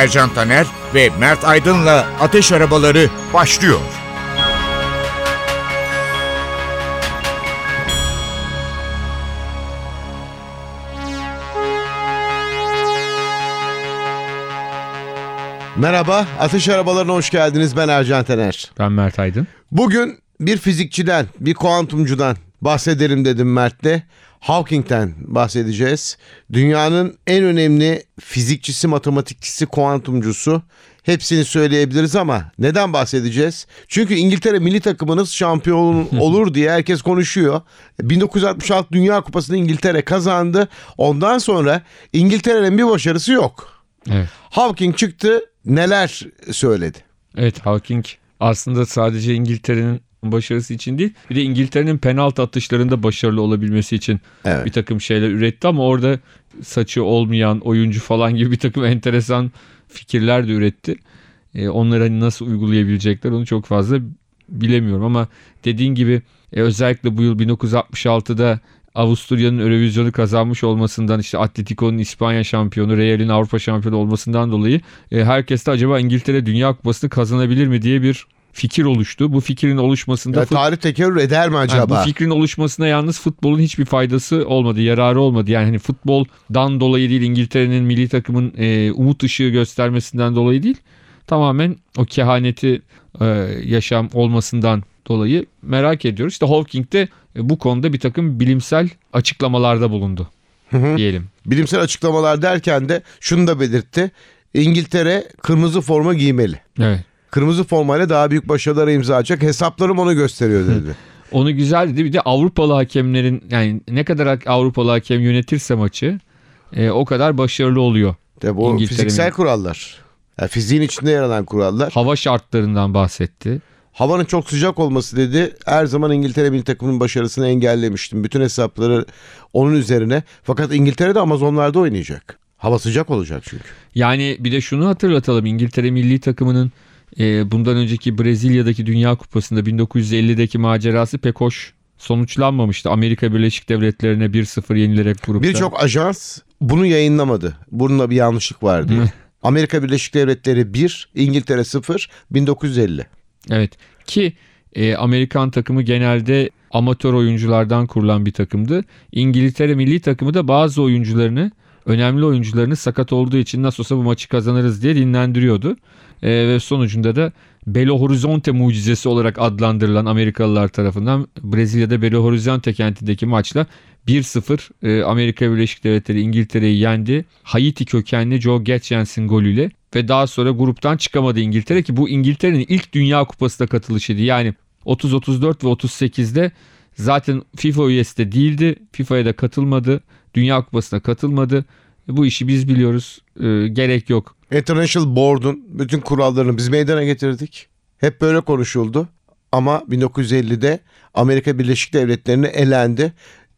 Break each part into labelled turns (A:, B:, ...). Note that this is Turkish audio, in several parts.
A: Ercan Taner ve Mert Aydın'la Ateş Arabaları başlıyor.
B: Merhaba, Ateş Arabalarına hoş geldiniz. Ben Ercan Tener.
C: Ben Mert Aydın.
B: Bugün bir fizikçiden, bir kuantumcudan bahsedelim dedim Mert'le. Hawking'den bahsedeceğiz. Dünyanın en önemli fizikçisi, matematikçisi, kuantumcusu. Hepsini söyleyebiliriz ama neden bahsedeceğiz? Çünkü İngiltere milli takımınız şampiyon olur diye herkes konuşuyor. 1966 Dünya Kupası'nı İngiltere kazandı. Ondan sonra İngiltere'nin bir başarısı yok.
C: Evet.
B: Hawking çıktı neler söyledi.
C: Evet Hawking aslında sadece İngiltere'nin başarısı için değil bir de İngiltere'nin penaltı atışlarında başarılı olabilmesi için
B: Evet.
C: bir takım şeyler üretti ama orada saçı olmayan oyuncu falan gibi bir takım enteresan fikirler de üretti. E, onları hani nasıl uygulayabilecekler onu çok fazla bilemiyorum ama dediğin gibi e, özellikle bu yıl 1966'da Avusturya'nın Eurovizyonu kazanmış olmasından işte Atletico'nun İspanya şampiyonu, Real'in Avrupa şampiyonu olmasından dolayı e, herkes de acaba İngiltere Dünya Kupası'nı kazanabilir mi diye bir fikir oluştu. Bu fikrin oluşmasında
B: Ya tarih tekerrür eder mi
C: yani
B: acaba?
C: bu fikrin oluşmasına yalnız futbolun hiçbir faydası olmadı, yararı olmadı. Yani hani futboldan dolayı değil, İngiltere'nin milli takımın e, umut ışığı göstermesinden dolayı değil. Tamamen o kehaneti e, yaşam olmasından dolayı merak ediyoruz. İşte Hawking de e, bu konuda bir takım bilimsel açıklamalarda bulundu diyelim.
B: Bilimsel açıklamalar derken de şunu da belirtti. İngiltere kırmızı forma giymeli.
C: Evet.
B: Kırmızı formayla daha büyük başarılara imza atacak. Hesaplarım onu gösteriyor dedi.
C: Onu güzel dedi. Bir de Avrupalı hakemlerin yani ne kadar Avrupalı hakem yönetirse maçı e, o kadar başarılı oluyor.
B: De bu fiziksel kurallar. Yani fiziğin içinde yer alan kurallar.
C: Hava şartlarından bahsetti.
B: Havanın çok sıcak olması dedi. Her zaman İngiltere milli takımının başarısını engellemiştim. Bütün hesapları onun üzerine. Fakat İngiltere de Amazonlarda oynayacak. Hava sıcak olacak çünkü.
C: Yani bir de şunu hatırlatalım. İngiltere milli takımının e, bundan önceki Brezilya'daki Dünya Kupası'nda 1950'deki macerası pek hoş sonuçlanmamıştı. Amerika Birleşik Devletleri'ne 1-0 yenilerek grupta.
B: Birçok ajans bunu yayınlamadı. Bununla bir yanlışlık var diye. Amerika Birleşik Devletleri 1, İngiltere 0, 1950.
C: Evet ki e, Amerikan takımı genelde amatör oyunculardan kurulan bir takımdı. İngiltere milli takımı da bazı oyuncularını önemli oyuncularını sakat olduğu için nasıl olsa bu maçı kazanırız diye dinlendiriyordu. E, ve sonucunda da Belo Horizonte mucizesi olarak adlandırılan Amerikalılar tarafından Brezilya'da Belo Horizonte kentindeki maçla 1-0 e, Amerika Birleşik Devletleri İngiltere'yi yendi. Haiti kökenli Joe Getjens'in golüyle ve daha sonra gruptan çıkamadı İngiltere ki bu İngiltere'nin ilk Dünya Kupası'na katılışıydı. Yani 30 34 ve 38'de zaten FIFA üyesi de değildi. FIFA'ya da katılmadı. Dünya Kupası'na katılmadı. Bu işi biz biliyoruz. E, gerek yok.
B: International Board'un bütün kurallarını biz meydana getirdik. Hep böyle konuşuldu. Ama 1950'de Amerika Birleşik Devletleri'ne elendi.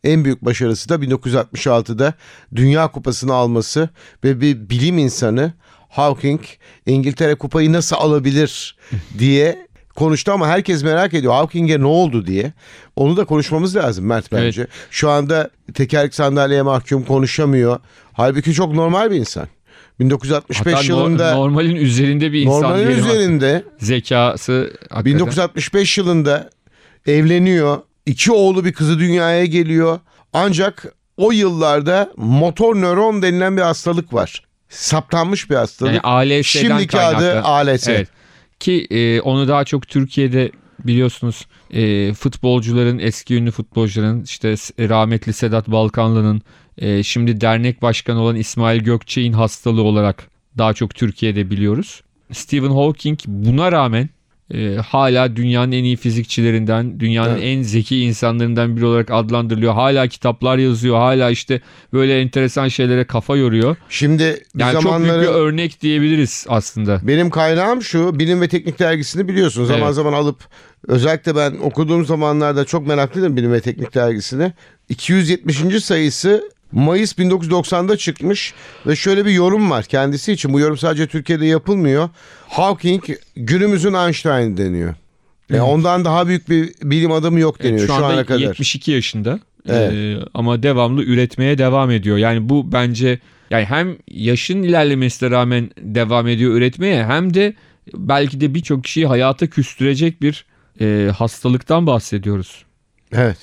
B: En büyük başarısı da 1966'da Dünya Kupası'nı alması ve bir bilim insanı Hawking İngiltere kupayı nasıl alabilir diye konuştu ama herkes merak ediyor Hawking'e ne oldu diye. Onu da konuşmamız lazım Mert bence. Şu anda tekerlek sandalyeye mahkum konuşamıyor. Halbuki çok normal bir insan. 1965
C: Hatta
B: yılında
C: normalin üzerinde bir insan
B: normalin üzerinde
C: Zekası hakikaten.
B: 1965 yılında evleniyor. İki oğlu bir kızı dünyaya geliyor. Ancak o yıllarda motor nöron denilen bir hastalık var. Saptanmış bir hastalık.
C: Yani ALS'den
B: Şimdiki adı
C: kaynaklı.
B: ALS.
C: Evet. Ki e, onu daha çok Türkiye'de biliyorsunuz e, futbolcuların eski ünlü futbolcuların işte rahmetli Sedat Balkanlı'nın e, şimdi dernek başkanı olan İsmail Gökçe'nin hastalığı olarak daha çok Türkiye'de biliyoruz. Stephen Hawking buna rağmen e, hala dünyanın en iyi fizikçilerinden, dünyanın
B: Evet.
C: en zeki insanlarından biri olarak adlandırılıyor. Hala kitaplar yazıyor, hala işte böyle enteresan şeylere kafa yoruyor.
B: Şimdi
C: Yani çok
B: zamanları
C: büyük bir örnek diyebiliriz aslında.
B: benim kaynağım şu Bilim ve Teknik dergisini biliyorsun zaman
C: Evet.
B: zaman alıp özellikle ben okuduğum zamanlarda çok meraklıydım Bilim ve Teknik dergisini. 270. sayısı Mayıs 1990'da çıkmış ve şöyle bir yorum var kendisi için. Bu yorum sadece Türkiye'de yapılmıyor. Hawking günümüzün Einstein deniyor. Yani
C: Evet.
B: ondan daha büyük bir bilim adamı yok deniyor
C: Evet,
B: şu,
C: şu
B: ana kadar.
C: 72 yaşında.
B: Evet.
C: Ee, ama devamlı üretmeye devam ediyor. Yani bu bence yani hem yaşın ilerlemesine rağmen devam ediyor üretmeye hem de belki de birçok kişiyi hayata küstürecek bir e, hastalıktan bahsediyoruz.
B: Evet.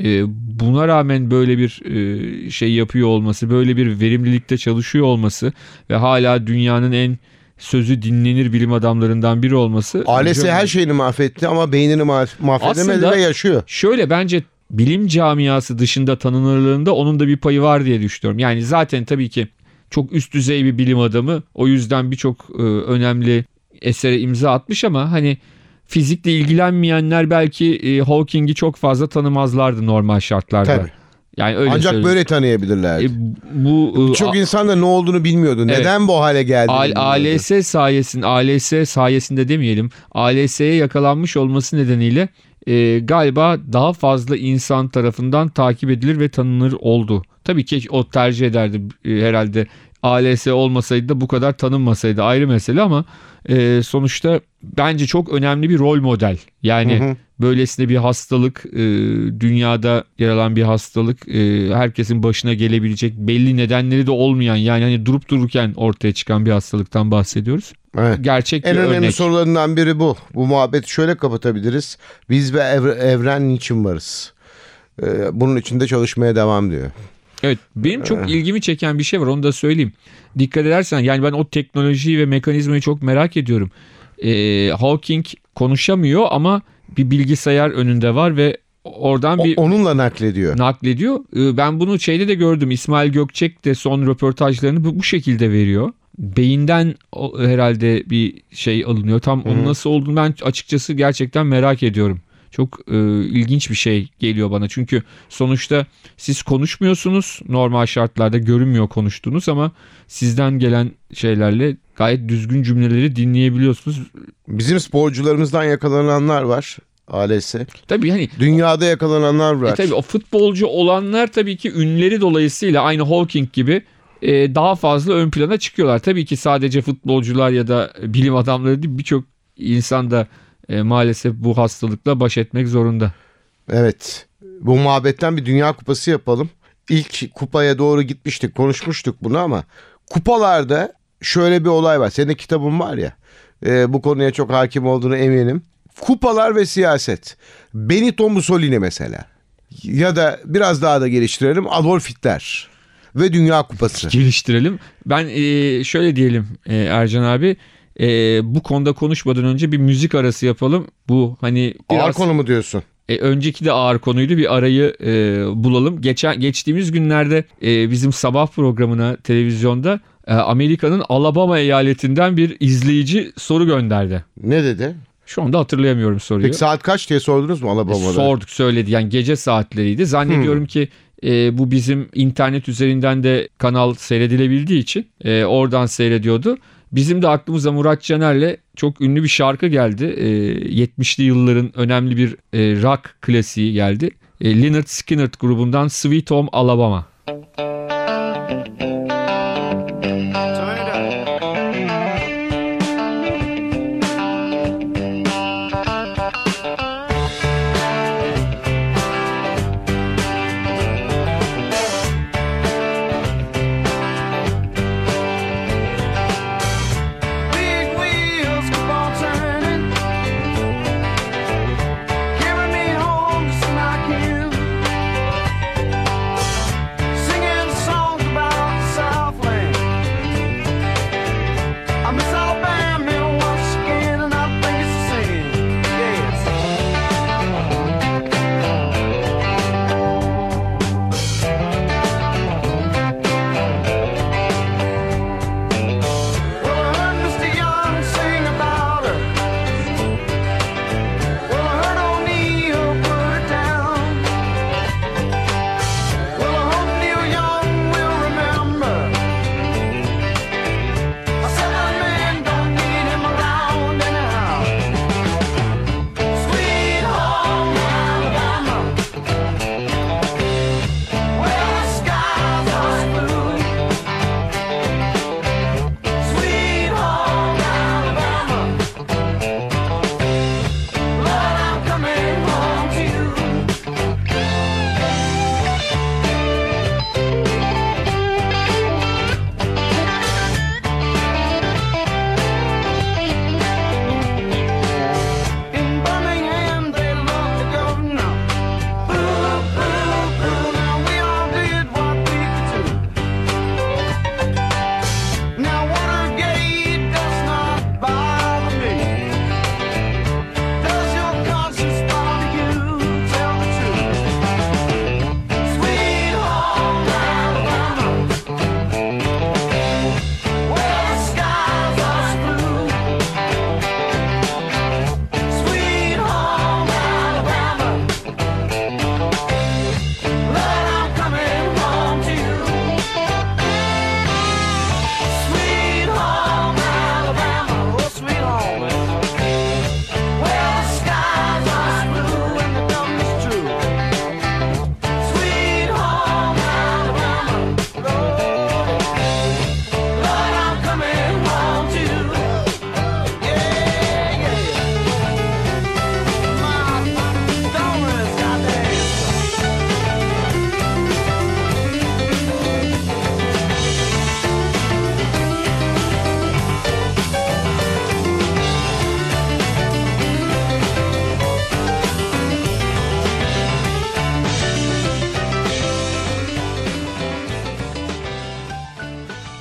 C: E, buna rağmen böyle bir e, şey yapıyor olması, böyle bir verimlilikte çalışıyor olması ve hala dünyanın en sözü dinlenir bilim adamlarından biri olması.
B: Ailesi her şeyini mahvetti ama beynini ma- mahvedemedi ve yaşıyor.
C: Şöyle bence bilim camiası dışında tanınırlığında onun da bir payı var diye düşünüyorum. Yani zaten tabii ki çok üst düzey bir bilim adamı. O yüzden birçok e, önemli esere imza atmış ama hani fizikle ilgilenmeyenler belki e, Hawking'i çok fazla tanımazlardı normal şartlarda.
B: Tabii.
C: Yani öyle
B: Ancak
C: söyleyeyim.
B: böyle tanıyabilirlerdi.
C: E, bu e,
B: Çok insan da ne olduğunu bilmiyordu.
C: Evet.
B: Neden bu hale geldi?
C: Al- ALS sayesinde ALS sayesinde demeyelim ALS'ye yakalanmış olması nedeniyle e, galiba daha fazla insan tarafından takip edilir ve tanınır oldu. Tabii ki o tercih ederdi e, herhalde ALS olmasaydı da bu kadar tanınmasaydı ayrı mesele ama e, sonuçta bence çok önemli bir rol model. Yani
B: Hı hı.
C: böylesine bir hastalık e, dünyada yer alan bir hastalık e, herkesin başına gelebilecek belli nedenleri de olmayan yani hani durup dururken ortaya çıkan bir hastalıktan bahsediyoruz.
B: Evet.
C: Gerçek
B: En
C: bir
B: önemli
C: örnek.
B: sorularından biri bu. Bu muhabbeti şöyle kapatabiliriz. Biz ve evre- evren niçin varız? Ee, bunun için de çalışmaya devam diyor.
C: Evet benim çok ilgimi çeken bir şey var onu da söyleyeyim. Dikkat edersen yani ben o teknolojiyi ve mekanizmayı çok merak ediyorum. Ee, Hawking konuşamıyor ama bir bilgisayar önünde var ve oradan bir
B: onunla naklediyor.
C: naklediyor. Ee, Ben bunu şeyde de gördüm. İsmail Gökçek de son röportajlarını bu, bu şekilde veriyor. Beyinden herhalde bir şey alınıyor. Tam onun nasıl olduğunu ben açıkçası gerçekten merak ediyorum. Çok e, ilginç bir şey geliyor bana. Çünkü sonuçta siz konuşmuyorsunuz. Normal şartlarda görünmüyor konuştuğunuz ama sizden gelen şeylerle gayet düzgün cümleleri dinleyebiliyorsunuz.
B: Bizim sporcularımızdan yakalananlar var. ALS.
C: Tabii hani
B: Dünyada yakalananlar var.
C: E tabii o futbolcu olanlar tabii ki ünleri dolayısıyla aynı Hawking gibi e, daha fazla ön plana çıkıyorlar. Tabii ki sadece futbolcular ya da bilim adamları değil birçok insan da e, maalesef bu hastalıkla baş etmek zorunda.
B: Evet. Bu muhabbetten bir dünya kupası yapalım. İlk kupaya doğru gitmiştik, konuşmuştuk bunu ama kupalarda şöyle bir olay var. Senin kitabın var ya. e, bu konuya çok hakim olduğunu eminim. Kupalar ve siyaset. Benito Mussolini mesela. Ya da biraz daha da geliştirelim Adolf Hitler ve Dünya Kupası.
C: Geliştirelim. Ben e, şöyle diyelim e, Ercan abi e, bu konuda konuşmadan önce bir müzik arası yapalım. Bu hani biraz...
B: Ağır konu mu diyorsun?
C: E, önceki de ağır konuydu. Bir arayı e, bulalım. Geçen geçtiğimiz günlerde e, bizim sabah programına televizyonda e, Amerika'nın Alabama eyaletinden bir izleyici soru gönderdi.
B: Ne dedi?
C: Şu anda hatırlayamıyorum soruyu.
B: Peki saat kaç diye sordunuz mu
C: E,
B: Alabama'da?
C: Sorduk söyledi yani gece saatleriydi. Zannediyorum ki e, bu bizim internet üzerinden de kanal seyredilebildiği için e, oradan seyrediyordu. Bizim de aklımıza Murat Caner'le çok ünlü bir şarkı geldi. E, 70'li yılların önemli bir e, rock klasiği geldi. E, Lynyrd Skynyrd grubundan Sweet Home Alabama.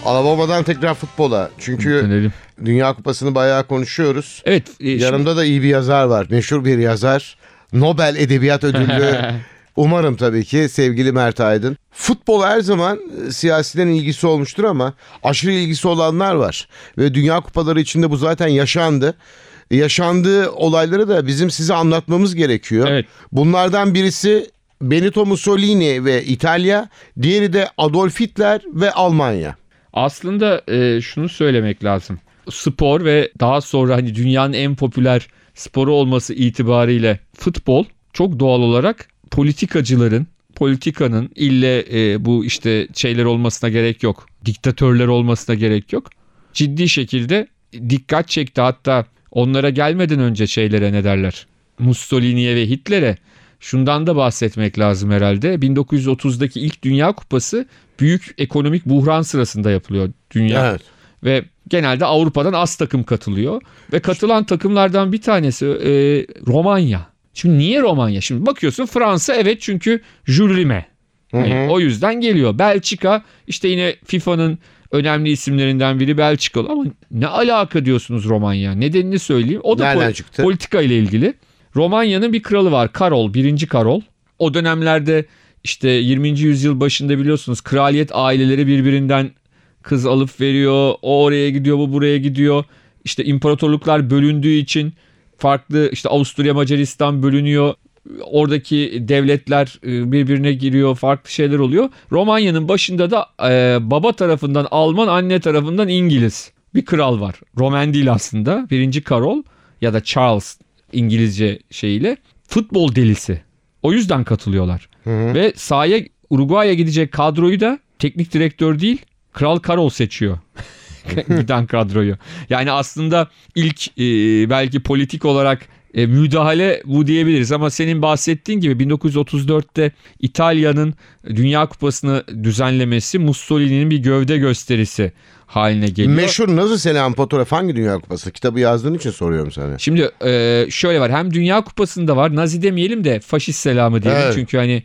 B: Alabama'dan tekrar futbola. Çünkü
C: Dönelim.
B: Dünya Kupası'nı bayağı konuşuyoruz.
C: Evet. e, şimdi-
B: Yanımda da iyi bir yazar var. Meşhur bir yazar. Nobel Edebiyat Ödüllü. Umarım tabii ki sevgili Mert Aydın. Futbol her zaman siyasiden ilgisi olmuştur ama aşırı ilgisi olanlar var. Ve Dünya Kupaları içinde bu zaten yaşandı. Yaşandığı olayları da bizim size anlatmamız gerekiyor.
C: Evet.
B: Bunlardan birisi Benito Mussolini ve İtalya, diğeri de Adolf Hitler ve Almanya.
C: Aslında e, şunu söylemek lazım. Spor ve daha sonra hani dünyanın en popüler sporu olması itibariyle futbol çok doğal olarak politikacıların, politikanın ille e, bu işte şeyler olmasına gerek yok. Diktatörler olmasına gerek yok. Ciddi şekilde dikkat çekti hatta onlara gelmeden önce şeylere ne derler? Mussolini'ye ve Hitler'e şundan da bahsetmek lazım herhalde. 1930'daki ilk Dünya Kupası büyük ekonomik buhran sırasında yapılıyor dünya.
B: Evet.
C: Ve genelde Avrupa'dan az takım katılıyor. Ve katılan takımlardan bir tanesi e, Romanya. Şimdi niye Romanya? Şimdi bakıyorsun Fransa evet çünkü Jules Rimet. Yani o yüzden geliyor. Belçika işte yine FIFA'nın önemli isimlerinden biri Belçikalı ama ne alaka diyorsunuz Romanya? Nedenini söyleyeyim. O da
B: Nereden
C: pol-
B: çıktı?
C: politika ile ilgili. Romanya'nın bir kralı var. Karol, birinci Karol. O dönemlerde işte 20. yüzyıl başında biliyorsunuz kraliyet aileleri birbirinden kız alıp veriyor. O oraya gidiyor, bu buraya gidiyor. İşte imparatorluklar bölündüğü için farklı işte Avusturya Macaristan bölünüyor. Oradaki devletler e, birbirine giriyor. Farklı şeyler oluyor. Romanya'nın başında da e, baba tarafından Alman, anne tarafından İngiliz bir kral var. Roman değil aslında. Birinci Karol ya da Charles İngilizce şeyiyle futbol delisi. O yüzden katılıyorlar. Ve sahaya Uruguay'a gidecek kadroyu da teknik direktör değil Kral Karol seçiyor. Giden kadroyu. Yani aslında ilk e, belki politik olarak e, müdahale bu diyebiliriz ama senin bahsettiğin gibi 1934'te İtalya'nın Dünya Kupası'nı düzenlemesi Mussolini'nin bir gövde gösterisi haline geliyor.
B: Meşhur Nazı Selam fotoğraf hangi Dünya Kupası? Kitabı yazdığın için soruyorum sana.
C: Şimdi e, şöyle var hem Dünya Kupası'nda var Nazi demeyelim de faşist selamı diyelim.
B: Evet.
C: Çünkü hani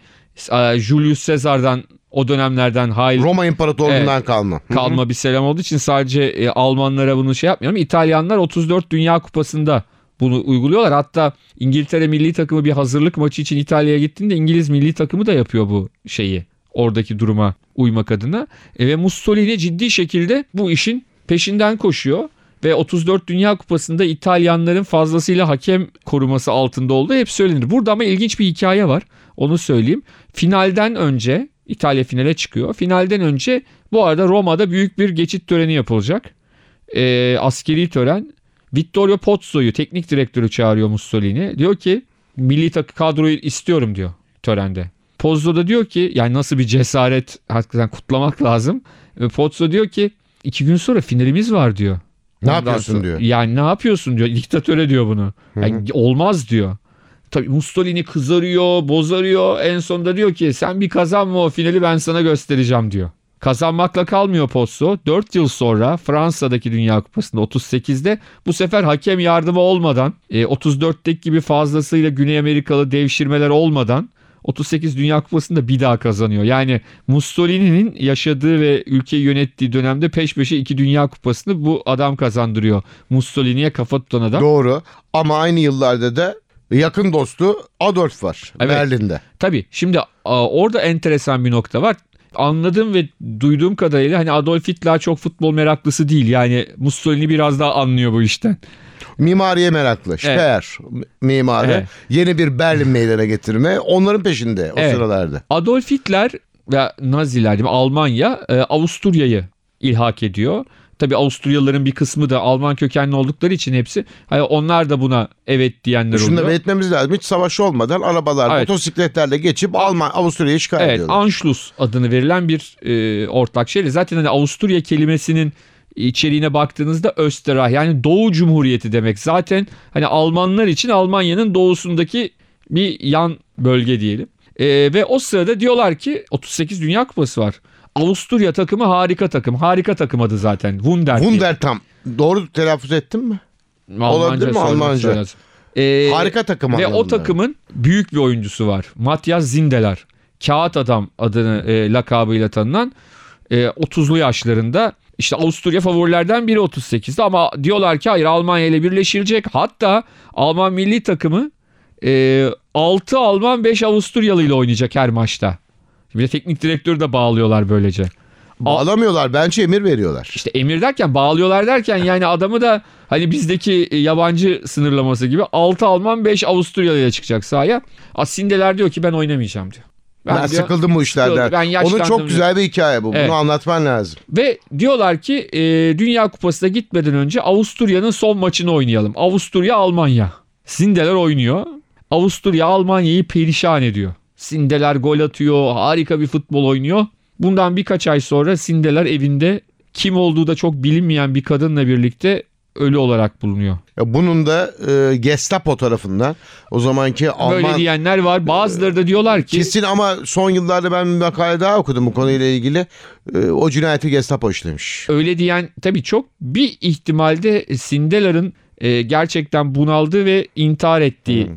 C: Julius Caesar'dan o dönemlerden hail
B: Roma İmparatorluğu'ndan kalma.
C: kalma bir selam olduğu için sadece e, Almanlara bunu şey yapmıyorum. İtalyanlar 34 Dünya Kupası'nda bunu uyguluyorlar. Hatta İngiltere milli takımı bir hazırlık maçı için İtalya'ya gittiğinde İngiliz milli takımı da yapıyor bu şeyi. Oradaki duruma uymak adına. E, ve Mussolini ciddi şekilde bu işin peşinden koşuyor. Ve 34 Dünya Kupası'nda İtalyanların fazlasıyla hakem koruması altında olduğu hep söylenir. Burada ama ilginç bir hikaye var. Onu söyleyeyim. Finalden önce İtalya finale çıkıyor. Finalden önce bu arada Roma'da büyük bir geçit töreni yapılacak. Ee, askeri tören. Vittorio Pozzo'yu teknik direktörü çağırıyor Mussolini. Diyor ki milli takı kadroyu istiyorum diyor törende. Pozzo da diyor ki yani nasıl bir cesaret hakikaten kutlamak lazım. Ve Pozzo diyor ki iki gün sonra finalimiz var diyor.
B: Ne
C: Ondan
B: yapıyorsun
C: sonra-
B: diyor.
C: Yani ne yapıyorsun diyor. Diktatöre diyor bunu. Yani olmaz diyor. Tabii Mussolini kızarıyor, bozarıyor. En sonunda diyor ki sen bir kazanma o finali ben sana göstereceğim diyor. Kazanmakla kalmıyor Pozzo. 4 yıl sonra Fransa'daki Dünya Kupası'nda 38'de bu sefer hakem yardımı olmadan e, 34'teki gibi fazlasıyla Güney Amerikalı devşirmeler olmadan 38 Dünya Kupası'nda bir daha kazanıyor. Yani Mussolini'nin yaşadığı ve ülkeyi yönettiği dönemde peş peşe iki Dünya Kupası'nı bu adam kazandırıyor. Mussolini'ye kafa tutan adam.
B: Doğru ama aynı yıllarda da yakın dostu Adolf var
C: Evet.
B: Berlin'de.
C: Tabii şimdi orada enteresan bir nokta var. Anladığım ve duyduğum kadarıyla hani Adolf Hitler çok futbol meraklısı değil. Yani Mussolini biraz daha anlıyor bu işten.
B: Mimariye meraklı. Speer mimarı.
C: Evet.
B: Yeni bir Berlin meydana getirme. Onların peşinde o
C: Evet.
B: sıralarda.
C: Adolf Hitler ve Naziler değil mi? Almanya e, Avusturya'yı ilhak ediyor. Tabii Avusturyalıların bir kısmı da Alman kökenli oldukları için hepsi hani onlar da buna evet diyenler
B: Şunu da
C: oluyor.
B: belirtmemiz lazım. Hiç savaş olmadan arabalar,
C: Evet.
B: motosikletlerle geçip Alman, Avusturya'yı işgal
C: Evet,
B: ediyorlar.
C: Anschluss adını verilen bir e, ortak şeyle. Zaten hani Avusturya kelimesinin içeriğine baktığınızda Österreich yani Doğu Cumhuriyeti demek. Zaten hani Almanlar için Almanya'nın doğusundaki bir yan bölge diyelim. E, ve o sırada diyorlar ki 38 Dünya Kupası var. Avusturya takımı harika takım. Harika takım adı zaten. Wunder.
B: Wunder tam. Doğru telaffuz ettin mi? olabilir mi Almanca?
C: lazım. E,
B: Harika takım
C: ve o takımın büyük bir oyuncusu var. Matthias Zindeler. Kağıt adam adını e, lakabıyla tanınan e, 30'lu yaşlarında İşte Avusturya favorilerden biri 38'de ama diyorlar ki hayır Almanya ile birleşilecek. Hatta Alman milli takımı e, 6 Alman 5 Avusturyalı ile oynayacak her maçta. Bir de teknik direktörü de bağlıyorlar böylece.
B: Bağlamıyorlar. Bence emir veriyorlar.
C: İşte emir derken bağlıyorlar derken yani adamı da hani bizdeki e, yabancı sınırlaması gibi 6 Alman 5 Avusturyalı ile çıkacak sahaya. Asindeler diyor ki ben oynamayacağım diyor.
B: Ben,
C: diyor,
B: sıkıldım bu işlerden.
C: ben
B: Onun çok
C: diyor.
B: güzel bir hikaye bu.
C: Evet.
B: Bunu anlatman lazım.
C: Ve diyorlar ki e, Dünya Kupası'na gitmeden önce Avusturya'nın son maçını oynayalım. Avusturya Almanya. Sindeler oynuyor. Avusturya Almanya'yı perişan ediyor. Sindeler gol atıyor. Harika bir futbol oynuyor. Bundan birkaç ay sonra Sindeler evinde kim olduğu da çok bilinmeyen bir kadınla birlikte ölü olarak bulunuyor.
B: Ya bunun da e, Gestapo tarafından o zamanki Alman
C: Böyle diyenler var. Bazıları da diyorlar ki
B: kesin ama son yıllarda ben bir makale daha okudum bu konuyla ilgili. E, o cinayeti Gestapo işlemiş.
C: öyle diyen tabii çok bir ihtimalde Sindelar'ın e, gerçekten bunaldığı ve intihar ettiği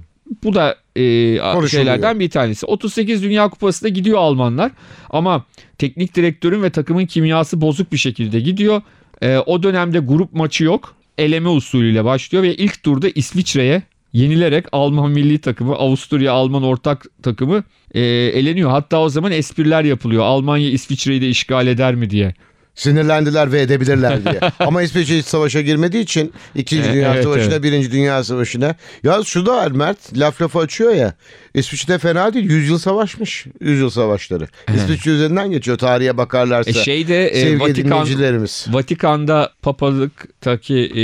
C: bu da e, şeylerden bir tanesi. 38 Dünya Kupası'na gidiyor Almanlar ama teknik direktörün ve takımın kimyası bozuk bir şekilde gidiyor. E, o dönemde grup maçı yok. Eleme usulüyle başlıyor ve ilk turda İsviçre'ye yenilerek Alman milli takımı, Avusturya Alman ortak takımı e, eleniyor. Hatta o zaman espriler yapılıyor. Almanya İsviçre'yi de işgal eder mi diye.
B: Sinirlendiler ve edebilirler diye. ama İsveç hiç savaşa girmediği için 2.
C: E,
B: Dünya
C: evet,
B: Savaşı'na,
C: evet.
B: 1. Dünya Savaşı'na. Ya şu da var Mert laf lafı açıyor ya. İsviçre fena değil. 100 yıl savaşmış. 100 yıl savaşları. İsviçre üzerinden geçiyor tarihe bakarlarsa.
C: E şeyde e, Vatikan. Vatikan'da papalıktaki e,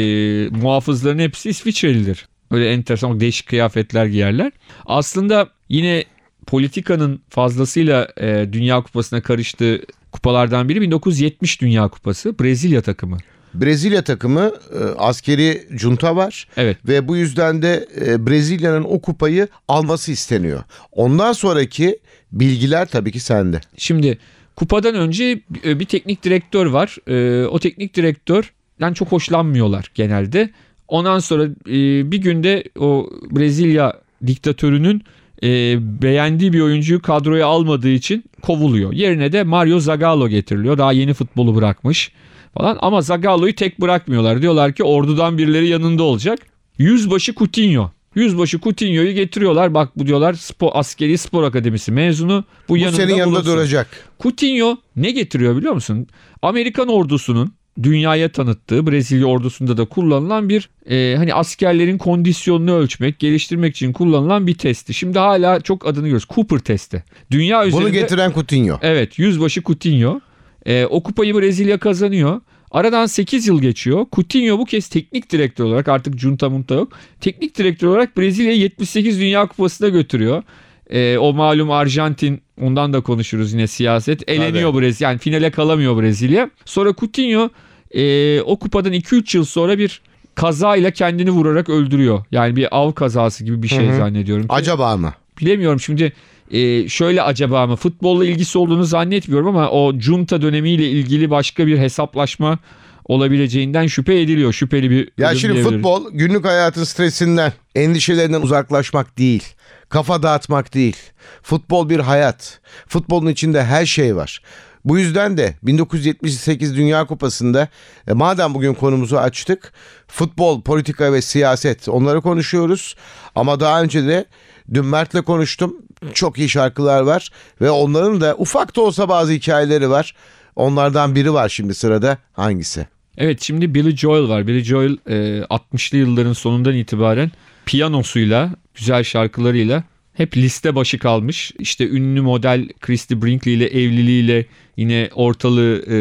C: muhafızların hepsi İsviçrelidir. Öyle enteresan değişik kıyafetler giyerler. Aslında yine politikanın fazlasıyla e, Dünya Kupası'na karıştığı kupalardan biri 1970 Dünya Kupası Brezilya takımı.
B: Brezilya takımı e, askeri junta var.
C: Evet.
B: Ve bu yüzden de e, Brezilya'nın o kupayı alması isteniyor. Ondan sonraki bilgiler tabii ki sende.
C: Şimdi kupadan önce e, bir teknik direktör var. E, O teknik direktörden çok hoşlanmıyorlar genelde. Ondan sonra e, bir günde o Brezilya diktatörünün e, beğendiği bir oyuncuyu kadroya almadığı için kovuluyor. Yerine de Mario Zagallo getiriliyor. Daha yeni futbolu bırakmış falan. Ama Zagallo'yu tek bırakmıyorlar. Diyorlar ki ordudan birileri yanında olacak. Yüzbaşı Coutinho. Yüzbaşı Coutinho'yu getiriyorlar. Bak bu diyorlar spor, askeri spor akademisi mezunu. Bu,
B: Bu
C: yanında
B: senin yanında
C: bulunsun.
B: duracak.
C: Coutinho ne getiriyor biliyor musun? Amerikan ordusunun dünyaya tanıttığı Brezilya ordusunda da kullanılan bir e, hani askerlerin kondisyonunu ölçmek, geliştirmek için kullanılan bir testi. Şimdi hala çok adını görüyoruz. Cooper testi. Dünya üzerinde
B: Bunu getiren Coutinho.
C: Evet yüzbaşı Coutinho. Ee, o kupayı Brezilya kazanıyor. Aradan 8 yıl geçiyor. Coutinho bu kez teknik direktör olarak artık junta munta yok. Teknik direktör olarak Brezilya'yı 78 Dünya Kupası'na götürüyor. Ee, o malum Arjantin ondan da konuşuruz yine siyaset. Eleniyor Brezilya. Yani finale kalamıyor Brezilya. Sonra Coutinho e, o kupadan 2-3 yıl sonra bir kazayla kendini vurarak öldürüyor. Yani bir av kazası gibi bir şey
B: Hı hı.
C: zannediyorum. ki.
B: Acaba mı?
C: Bilemiyorum şimdi e, şöyle acaba mı futbolla ilgisi olduğunu zannetmiyorum ama o junta dönemiyle ilgili başka bir hesaplaşma olabileceğinden şüphe ediliyor. Şüpheli bir
B: Ya şimdi futbol günlük hayatın stresinden, endişelerinden uzaklaşmak değil. Kafa dağıtmak değil. Futbol bir hayat. Futbolun içinde her şey var. Bu yüzden de 1978 Dünya Kupası'nda e, madem bugün konumuzu açtık futbol, politika ve siyaset onları konuşuyoruz. Ama daha önce de dün Mert'le konuştum. Çok iyi şarkılar var ve onların da ufak da olsa bazı hikayeleri var. Onlardan biri var şimdi sırada. Hangisi?
C: Evet şimdi Billy Joel var. Billy Joel e, 60'lı yılların sonundan itibaren piyanosuyla, güzel şarkılarıyla hep liste başı kalmış. İşte ünlü model Christy Brinkley ile evliliğiyle yine ortalığı e,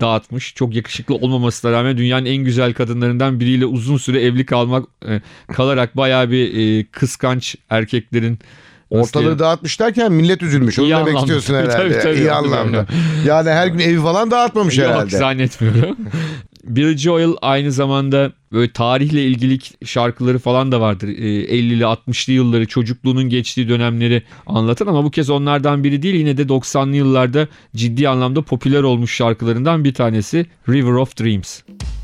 C: dağıtmış. Çok yakışıklı olmamasına rağmen dünyanın en güzel kadınlarından biriyle uzun süre evli kalmak e, kalarak bayağı bir e, kıskanç erkeklerin
B: Ortalığı
C: diyelim,
B: dağıtmış derken millet üzülmüş. Onu
C: İyi
B: demek
C: anlamda.
B: istiyorsun herhalde.
C: Tabii, tabii.
B: İyi anlamda. Yani her gün evi falan dağıtmamış
C: Yok
B: herhalde.
C: zannetmiyorum. Billy Joel aynı zamanda böyle tarihle ilgili şarkıları falan da vardır. Ee, 50'li 60'lı yılları çocukluğunun geçtiği dönemleri anlatan ama bu kez onlardan biri değil yine de 90'lı yıllarda ciddi anlamda popüler olmuş şarkılarından bir tanesi River of Dreams.
D: fade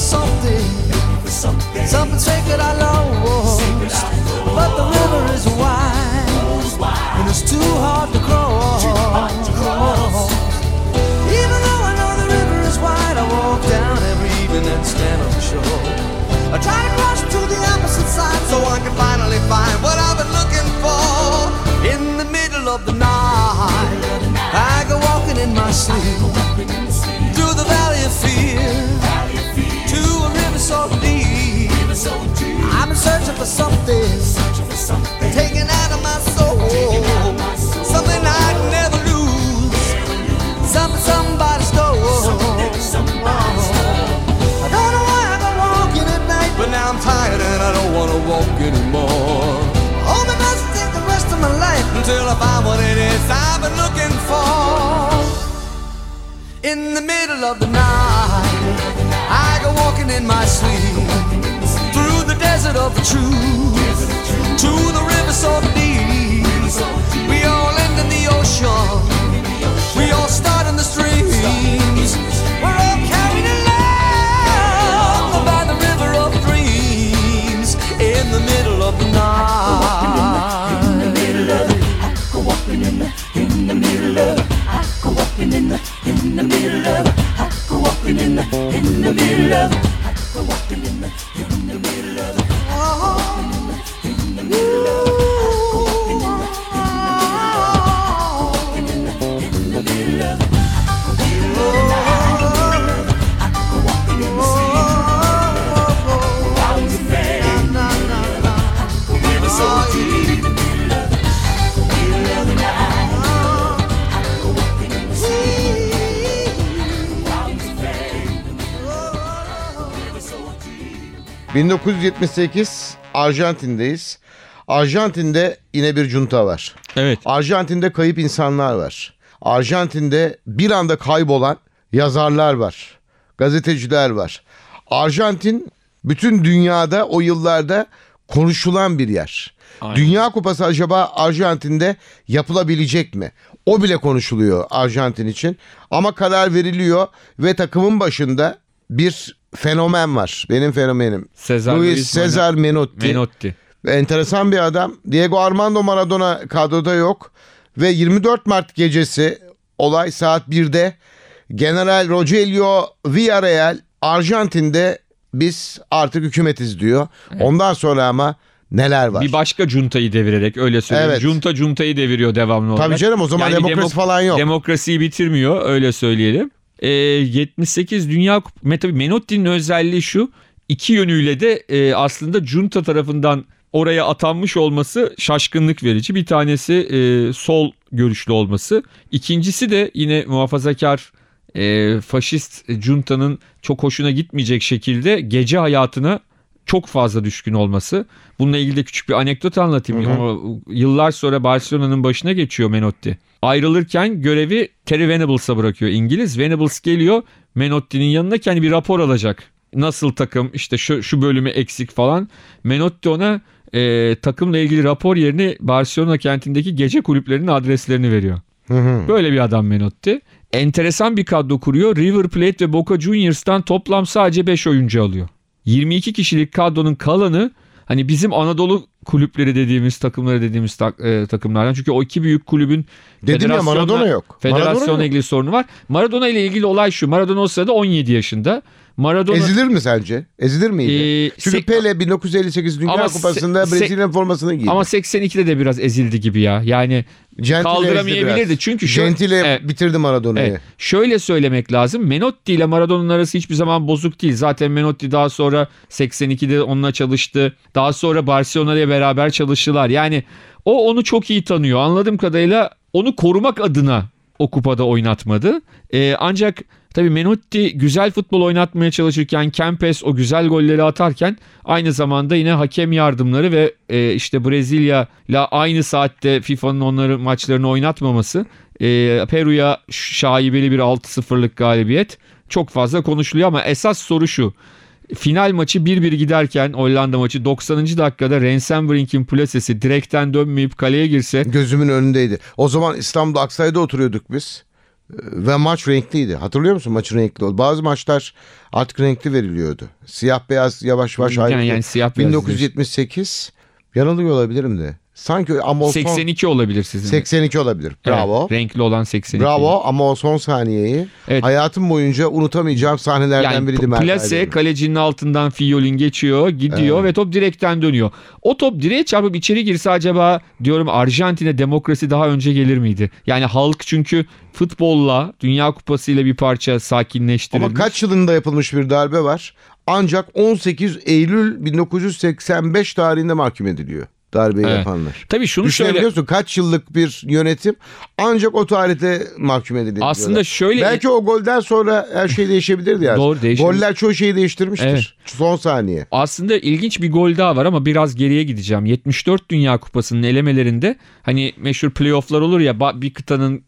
D: something something, taken out of my soul, something I'd never lose, something somebody stole. I don't know why I go walking at night, but now I'm tired and I don't wanna walk anymore. The rest of my life until I find what it is I've been looking for. In the middle of the night, I go walking in my sleep desert of the truth to the river so deep. We all end in the ocean. We all start in the streams. We're all carried along by the river of dreams in the middle of the night. In the middle of I go walking in the in the middle of. I go walking in the in the middle of. I go walking in the in the middle of. I go walking in the in the middle
B: 1978 Arjantin'deyiz. Arjantin'de yine bir junta var.
C: Evet.
B: Arjantin'de kayıp insanlar var. Arjantin'de bir anda kaybolan yazarlar var. Gazeteciler var. Arjantin bütün dünyada o yıllarda konuşulan bir yer.
C: Aynen.
B: Dünya Kupası acaba Arjantin'de yapılabilecek mi? O bile konuşuluyor Arjantin için. Ama karar veriliyor ve takımın başında bir fenomen var. Benim fenomenim.
C: Cesar
B: Luis
C: Luis
B: Cesar Menotti.
C: Menotti.
B: Enteresan bir adam. Diego Armando Maradona kadroda yok. Ve 24 Mart gecesi olay saat 1'de General Rogelio Villarreal Arjantin'de biz artık hükümetiz diyor. Ondan sonra ama neler var?
C: Bir başka cuntayı devirerek öyle söyleyeyim.
B: Evet.
C: Junta cuntayı deviriyor devamlı olarak.
B: Tabii canım o zaman
C: Yani
B: demokrasi
C: demok-
B: falan yok.
C: Demokrasiyi bitirmiyor öyle söyleyelim. Ee, 78 Dünya Kup- Tabii Menotti'nin özelliği şu. iki yönüyle de e, aslında junta tarafından oraya atanmış olması şaşkınlık verici. Bir tanesi e, sol görüşlü olması. İkincisi de yine muhafazakar e, faşist junta'nın çok hoşuna gitmeyecek şekilde gece hayatına çok fazla düşkün olması. Bununla ilgili de küçük bir anekdot anlatayım.
B: Hı hı.
C: O, yıllar sonra Barcelona'nın başına geçiyor Menotti. Ayrılırken görevi Terry Venables'a bırakıyor İngiliz. Venables geliyor Menotti'nin yanına ki hani bir rapor alacak. Nasıl takım işte şu, şu bölümü eksik falan. Menotti ona e, takımla ilgili rapor yerine Barcelona kentindeki gece kulüplerinin adreslerini veriyor.
B: Hı hı.
C: Böyle bir adam Menotti. Enteresan bir kadro kuruyor. River Plate ve Boca Juniors'tan toplam sadece 5 oyuncu alıyor. 22 kişilik kadronun kalanı hani bizim Anadolu kulüpleri dediğimiz takımları dediğimiz tak- e, takımlardan. Çünkü o iki büyük kulübün
B: Dedim ya Maradona yok. Maradona
C: Federasyonla
B: yok.
C: ilgili sorunu var. Maradona ile ilgili olay şu. Maradona o sırada 17 yaşında. Maradona
B: Ezilir mi sence? Ezilir miydi?
C: Ee,
B: Çünkü
C: sek-
B: Pele 1958 Dünya
C: Ama
B: Kupası'nda
C: se-
B: Brezilya'nın formasını giydi.
C: ama 82'de de biraz ezildi gibi ya. Yani
B: Gentile
C: kaldıramayabilirdi. Çünkü şöyle-
B: Gentile
C: Evet.
B: bitirdi Maradona'yı.
C: Evet. Şöyle söylemek lazım. Menotti ile Maradona'nın arası hiçbir zaman bozuk değil. Zaten Menotti daha sonra 82'de onunla çalıştı. Daha sonra Barcelona ile beraber çalıştılar. Yani o onu çok iyi tanıyor. Anladığım kadarıyla onu korumak adına o kupada oynatmadı. Ee, ancak tabii Menotti güzel futbol oynatmaya çalışırken Kempes o güzel golleri atarken aynı zamanda yine hakem yardımları ve e, işte Brezilya ile aynı saatte FIFA'nın onları maçlarını oynatmaması e, Peru'ya şaibeli bir 6-0'lık galibiyet çok fazla konuşuluyor ama esas soru şu. Final maçı 1-1 giderken Hollanda maçı 90. dakikada Rensenbrink'in plasesi direkten dönmeyip kaleye girse
B: Gözümün önündeydi. O zaman İstanbul'da Aksaray'da oturuyorduk biz. Ve maç renkliydi. Hatırlıyor musun maçın renkli oldu? Bazı maçlar artık renkli veriliyordu. Siyah beyaz yavaş yavaş
C: Yani-
B: ayrıldı.
C: yani siyah beyaz
B: 1978 yanılıyor olabilirim de. Sanki ama o son
C: 82 olabilir sizin.
B: 82 olabilir. Bravo.
C: Evet, renkli olan 82.
B: Bravo ama o son saniyeyi
C: Evet.
B: hayatım boyunca unutamayacağım sahnelerden
C: Yani
B: biriydi.
C: plase kalecinin altından Fiyolin geçiyor, gidiyor ve top direkten dönüyor. O top direğe çarpıp içeri girse acaba diyorum Arjantin'e demokrasi daha önce gelir miydi? Yani halk çünkü futbolla, Dünya Kupası ile bir parça sakinleştirilmiş.
B: Ama kaç yılında yapılmış bir darbe var. Ancak 18 Eylül 1985 tarihinde mahkum ediliyor darbeyi
C: Evet.
B: yapanlar.
C: Tabii şunu şöyle
B: Düşünebiliyorsun kaç yıllık bir yönetim ancak o tarihte mahkum ediliyor.
C: aslında
B: diyorlar.
C: şöyle
B: Belki o golden sonra her şey değişebilirdi yani.
C: Doğru, değişebilir.
B: Goller çoğu şeyi değiştirmiştir.
C: Evet.
B: Son saniye.
C: Aslında ilginç bir gol daha var ama biraz geriye gideceğim. 74 Dünya Kupası'nın elemelerinde hani meşhur playofflar olur ya bir kıtanın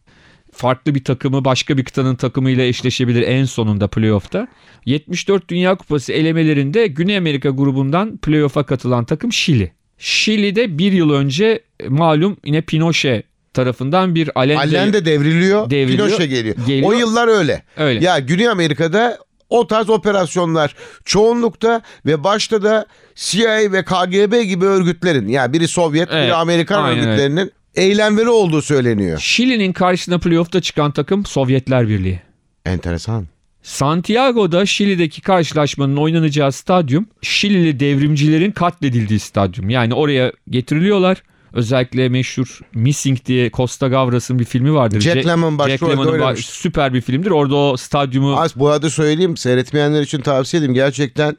C: farklı bir takımı başka bir kıtanın takımıyla eşleşebilir en sonunda playoff'ta. 74 Dünya Kupası elemelerinde Güney Amerika grubundan playoff'a katılan takım Şili. Şili'de bir yıl önce e, malum yine Pinochet tarafından bir Allende,
B: Allende devriliyor,
C: Devriliyor,
B: Pinochet geliyor.
C: geliyor.
B: O yıllar öyle.
C: öyle.
B: Ya Güney Amerika'da o tarz operasyonlar çoğunlukta ve başta da CIA ve KGB gibi örgütlerin yani biri Sovyet
C: Evet,
B: biri Amerikan
C: aynen
B: örgütlerinin eylemleri olduğu söyleniyor.
C: Şili'nin karşısına playoff'ta çıkan takım Sovyetler Birliği.
B: Enteresan.
C: Santiago'da Şili'deki karşılaşmanın oynanacağı stadyum Şilili devrimcilerin katledildiği stadyum. Yani oraya getiriliyorlar. Özellikle meşhur Missing diye Costa Gavras'ın bir filmi vardır.
B: Jack Lemmon başrolde
C: Jack Lemmon'un ba-
B: oynamış.
C: süper bir filmdir. Orada o stadyumu
B: Az bu arada söyleyeyim seyretmeyenler için tavsiye edeyim. Gerçekten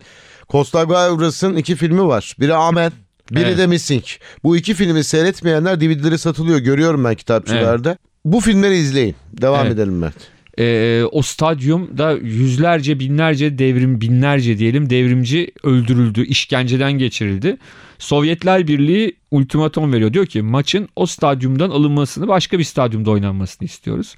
B: Costa Gavras'ın iki filmi var. Biri Amen. Biri
C: Evet.
B: de Missing. Bu iki filmi seyretmeyenler DVD'leri satılıyor. Görüyorum ben kitapçılarda. Bu filmleri izleyin. Devam
C: Evet.
B: edelim Mert.
C: Ee, o stadyumda yüzlerce binlerce devrim binlerce diyelim devrimci öldürüldü, işkenceden geçirildi. Sovyetler Birliği ultimatom veriyor. Diyor ki maçın o stadyumdan alınmasını başka bir stadyumda oynanmasını istiyoruz.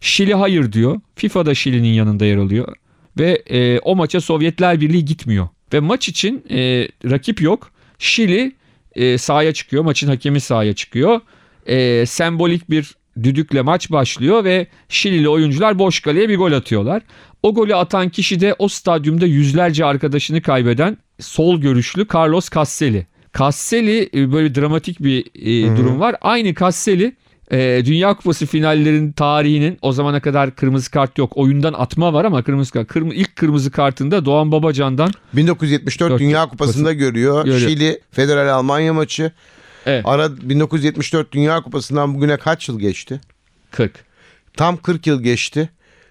C: Şili hayır diyor. FIFA da Şili'nin yanında yer alıyor. Ve e, o maça Sovyetler Birliği gitmiyor. Ve maç için e, rakip yok. Şili e, sahaya çıkıyor. Maçın hakemi sahaya çıkıyor. E, sembolik bir düdükle maç başlıyor ve Şilili oyuncular boş kaleye bir gol atıyorlar. O golü atan kişi de o stadyumda yüzlerce arkadaşını kaybeden sol görüşlü Carlos Caselli. Caselli e, böyle dramatik bir e, durum var. Aynı Caselli e, Dünya Kupası finallerin tarihinin o zamana kadar kırmızı kart yok. Oyundan atma var ama kırmızı kart. Kırmı, ilk kırmızı kartında Doğan Babacan'dan
B: 1974
C: Dört
B: Dünya Kupası'nda görüyor.
C: Görüyor.
B: Şili Federal Almanya maçı.
C: Evet,
B: Ara 1974 Dünya Kupası'ndan bugüne kaç yıl geçti?
C: 40.
B: Tam 40 yıl geçti.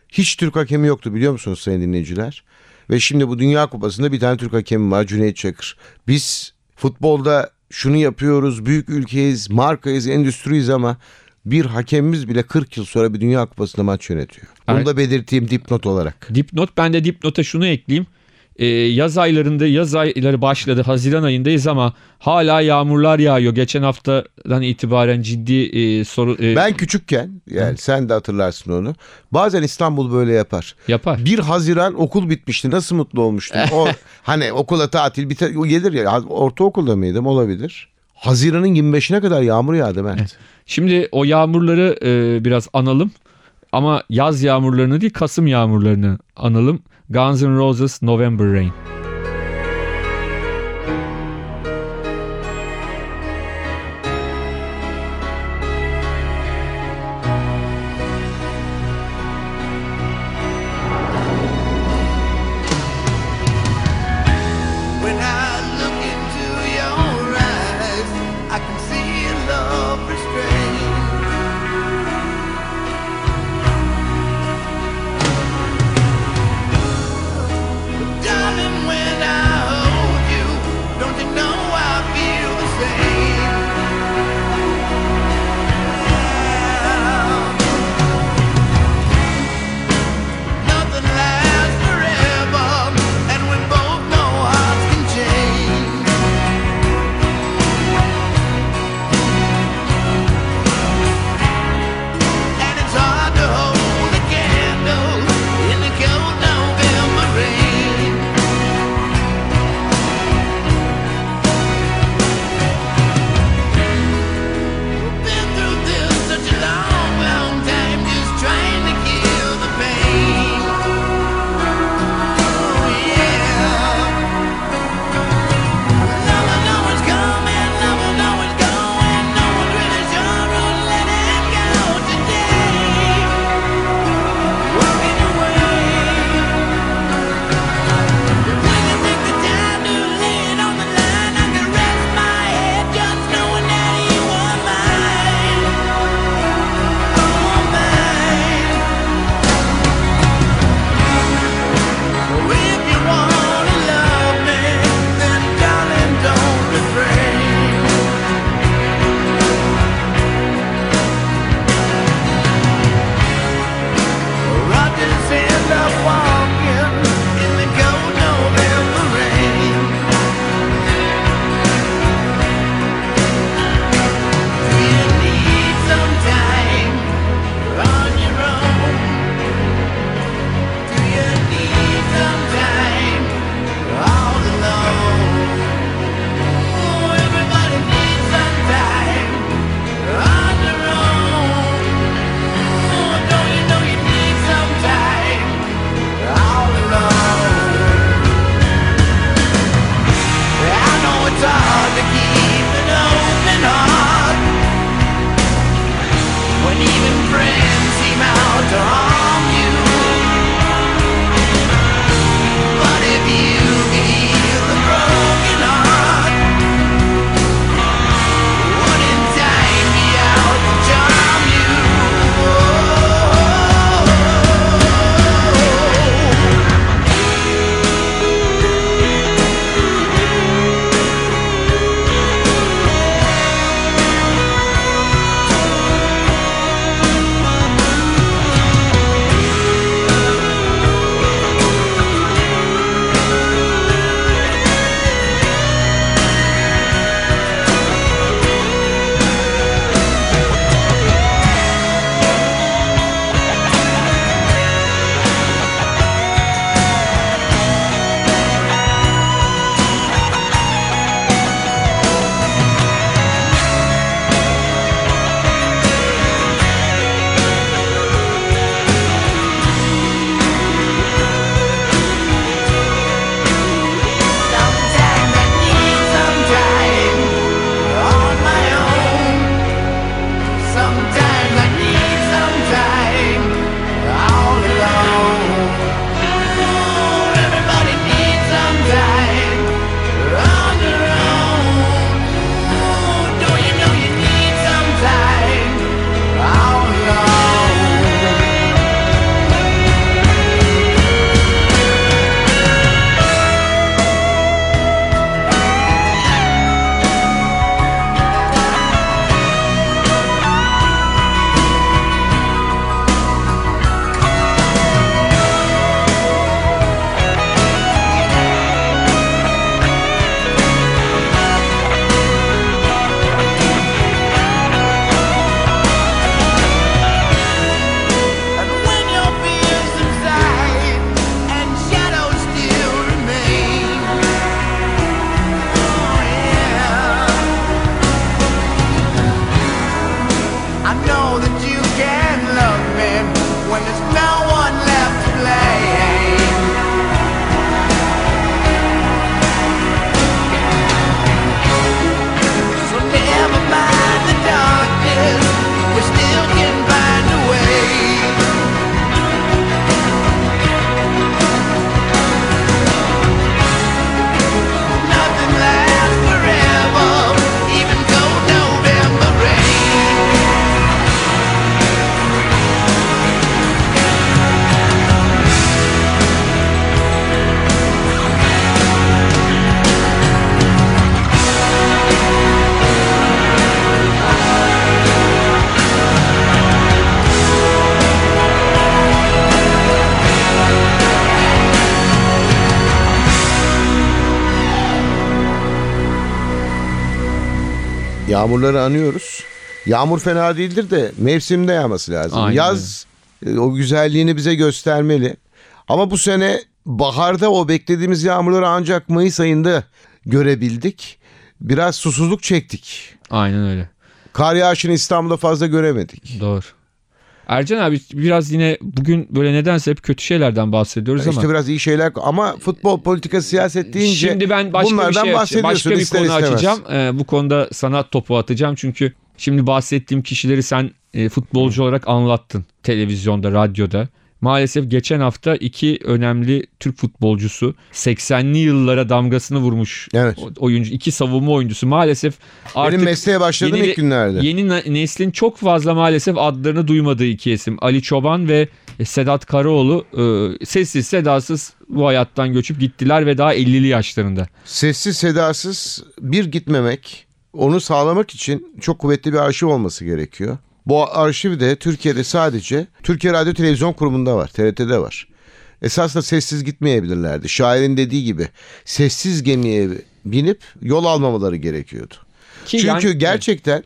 B: Hiç Türk hakemi yoktu biliyor musunuz sayın dinleyiciler? Ve şimdi bu Dünya Kupası'nda bir tane Türk hakemi var Cüneyt Çakır. Biz futbolda şunu yapıyoruz, büyük ülkeyiz, markayız, endüstriyiz ama bir hakemimiz bile 40 yıl sonra bir Dünya Kupası'nda maç yönetiyor. Bunu
C: Evet.
B: da belirteyim dipnot olarak.
C: Dipnot ben de dipnota şunu ekleyeyim. Ee, yaz aylarında yaz ayları başladı Haziran ayındayız ama hala yağmurlar yağıyor. Geçen haftadan itibaren ciddi e, soru e,
B: Ben küçükken yani sen de hatırlarsın onu. Bazen İstanbul böyle yapar.
C: yapar.
B: 1 Haziran okul bitmişti. Nasıl mutlu olmuştum. O hani okula tatil biter o gelir ya. Ortaokulda mıydım? Olabilir. Haziran'ın 25'ine kadar yağmur yağdı Mert.
C: Şimdi o yağmurları e, biraz analım. Ama yaz yağmurlarını değil Kasım yağmurlarını analım. Guns N' Roses November Rain.
B: Yağmurları anıyoruz. Yağmur fena değildir de mevsimde yağması lazım.
C: Aynen
B: Yaz e, o güzelliğini bize göstermeli. Ama bu sene baharda o beklediğimiz yağmurları ancak Mayıs ayında görebildik. Biraz susuzluk çektik.
C: Aynen öyle.
B: Kar yağışını İstanbul'da fazla göremedik.
C: Doğru. Ercan abi biraz yine bugün böyle nedense hep kötü şeylerden bahsediyoruz ama
B: İşte biraz iyi şeyler ama futbol politika siyaset deyince
C: Şimdi ben başka bir
B: bunlardan
C: şey açacağım.
B: bahsediyorsun
C: Başka bir
B: ister
C: konu
B: istemez.
C: açacağım. Ee, bu konuda sana topu atacağım çünkü şimdi bahsettiğim kişileri sen e, futbolcu olarak anlattın televizyonda, radyoda. Maalesef geçen hafta iki önemli Türk futbolcusu 80'li yıllara damgasını vurmuş
B: Evet.
C: oyuncu, iki savunma oyuncusu maalesef artık
B: Benim mesleğe başladığım
C: yeni-
B: ilk günlerde.
C: Yeni ne- neslin çok fazla maalesef adlarını duymadığı iki isim. Ali Çoban ve Sedat Karaoğlu e, sessiz sedasız bu hayattan göçüp gittiler ve daha 50'li yaşlarında.
B: Sessiz sedasız bir gitmemek onu sağlamak için çok kuvvetli bir arşiv olması gerekiyor. Bu arşiv de Türkiye'de sadece Türkiye Radyo Televizyon Kurumu'nda var. TRT'de var. Esasında sessiz gitmeyebilirlerdi. Şairin dediği gibi sessiz gemiye binip yol almamaları gerekiyordu.
C: Ki
B: Çünkü
C: yani-
B: gerçekten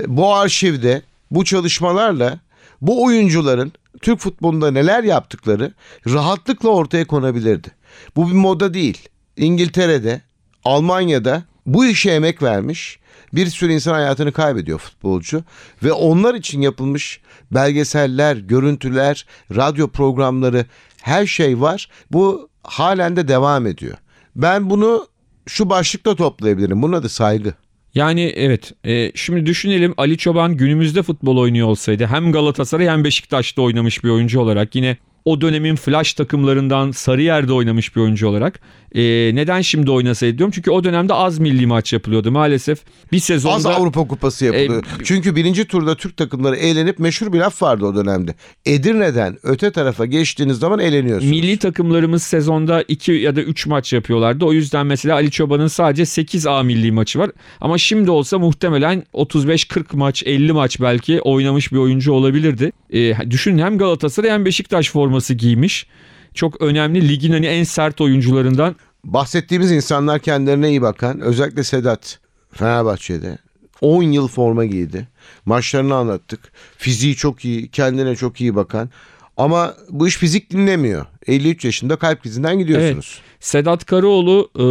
B: e, bu arşivde bu çalışmalarla bu oyuncuların Türk futbolunda neler yaptıkları rahatlıkla ortaya konabilirdi. Bu bir moda değil. İngiltere'de, Almanya'da bu işe emek vermiş bir sürü insan hayatını kaybediyor futbolcu ve onlar için yapılmış belgeseller, görüntüler, radyo programları her şey var. Bu halen de devam ediyor. Ben bunu şu başlıkta toplayabilirim. Bunun adı saygı.
C: Yani evet e, şimdi düşünelim Ali Çoban günümüzde futbol oynuyor olsaydı hem Galatasaray hem Beşiktaş'ta oynamış bir oyuncu olarak yine o dönemin flash takımlarından Sarıyer'de oynamış bir oyuncu olarak e, neden şimdi oynasaydı diyorum çünkü o dönemde az milli maç yapılıyordu maalesef bir sezonda
B: Az Avrupa Kupası yapılıyor.
C: E,
B: Çünkü birinci turda Türk takımları eğlenip meşhur bir laf vardı o dönemde. Edirne'den öte tarafa geçtiğiniz zaman eğleniyorsunuz.
C: Milli takımlarımız sezonda 2 ya da 3 maç yapıyorlardı. O yüzden mesela Ali Çoban'ın sadece 8 A milli maçı var. Ama şimdi olsa muhtemelen 35-40 maç, 50 maç belki oynamış bir oyuncu olabilirdi. Ee, düşünün hem Galatasaray hem Beşiktaş forması giymiş. Çok önemli ligin hani en sert oyuncularından.
B: Bahsettiğimiz insanlar kendilerine iyi bakan. Özellikle Sedat Fenerbahçe'de 10 yıl forma giydi. Maçlarını anlattık. Fiziği çok iyi, kendine çok iyi bakan. Ama bu iş fizik dinlemiyor. 53 yaşında kalp krizinden gidiyorsunuz.
C: Sedat Karaoğlu e,